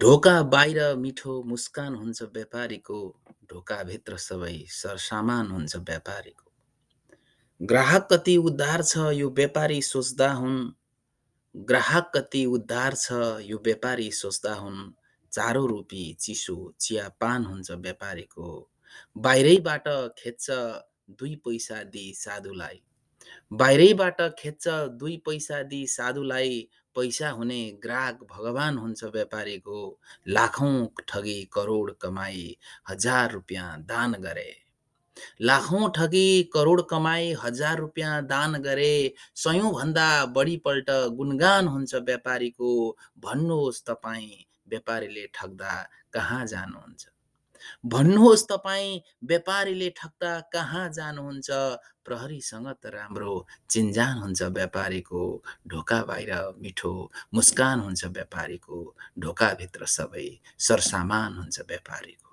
ढोका बाहिर मिठो मुस्कान हुन्छ व्यापारीको ढोकाभित्र सबै सरसामान हुन्छ व्यापारीको। ग्राहक कति उद्धार छ यो व्यापारी सोच्दा हुन्। ग्राहक कति उद्धार छ यो व्यापारी सोच्दा हुन्। चारो रुपी चिसो चिया पान हुन्छ व्यापारीको। बाहिरैबाट खेच्छ दुई पैसा दिई साधुलाई। बाहिरैबाट खेच्छ दुई पैसा दिई साधुलाई पैसा हुने ग्राहक भगवान हुन्छ व्यापारीको। लाखौँ ठगी करोड कमाई हजार रुपियाँ दान गरे। लाखौँ ठगी करोड कमाई हजार रुपियाँ दान गरे। सयौँभन्दा बढीपल्ट गुणगान हुन्छ व्यापारीको। भन्नुहोस् तपाईँ व्यापारीले ठग्दा कहाँ जानुहुन्छ? भन्नुहोस् तपाईँ व्यापारीले ठग्दा कहाँ जानुहुन्छ? प्रहरीसँग त राम्रो चिन्जान हुन्छ व्यापारीको ढोका बाहिर मिठो मुस्कान हुन्छ व्यापारीको ढोकाभित्र सबै सरसामान हुन्छ व्यापारीको।